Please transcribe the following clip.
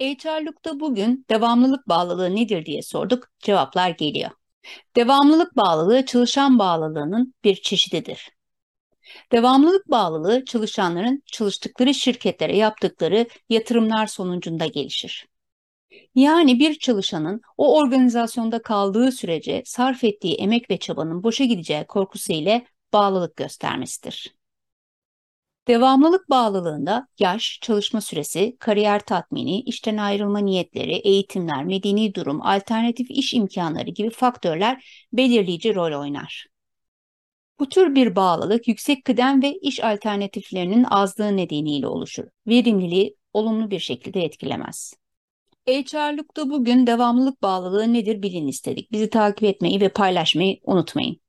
HR'lukta bugün devamlılık bağlılığı nedir diye sorduk. Cevaplar geliyor. Devamlılık bağlılığı çalışan bağlılığının bir çeşididir. Devamlılık bağlılığı çalışanların çalıştıkları şirketlere yaptıkları yatırımlar sonucunda gelişir. Yani bir çalışanın o organizasyonda kaldığı sürece sarf ettiği emek ve çabanın boşa gideceği korkusu ile bağlılık göstermesidir. Devamlılık bağlılığında yaş, çalışma süresi, kariyer tatmini, işten ayrılma niyetleri, eğitimler, medeni durum, alternatif iş imkanları gibi faktörler belirleyici rol oynar. Bu tür bir bağlılık yüksek kıdem ve iş alternatiflerinin azlığı nedeniyle oluşur. Verimliliği olumlu bir şekilde etkilemez. HR'lukta bugün devamlılık bağlılığı nedir bilin istedik. Bizi takip etmeyi ve paylaşmayı unutmayın.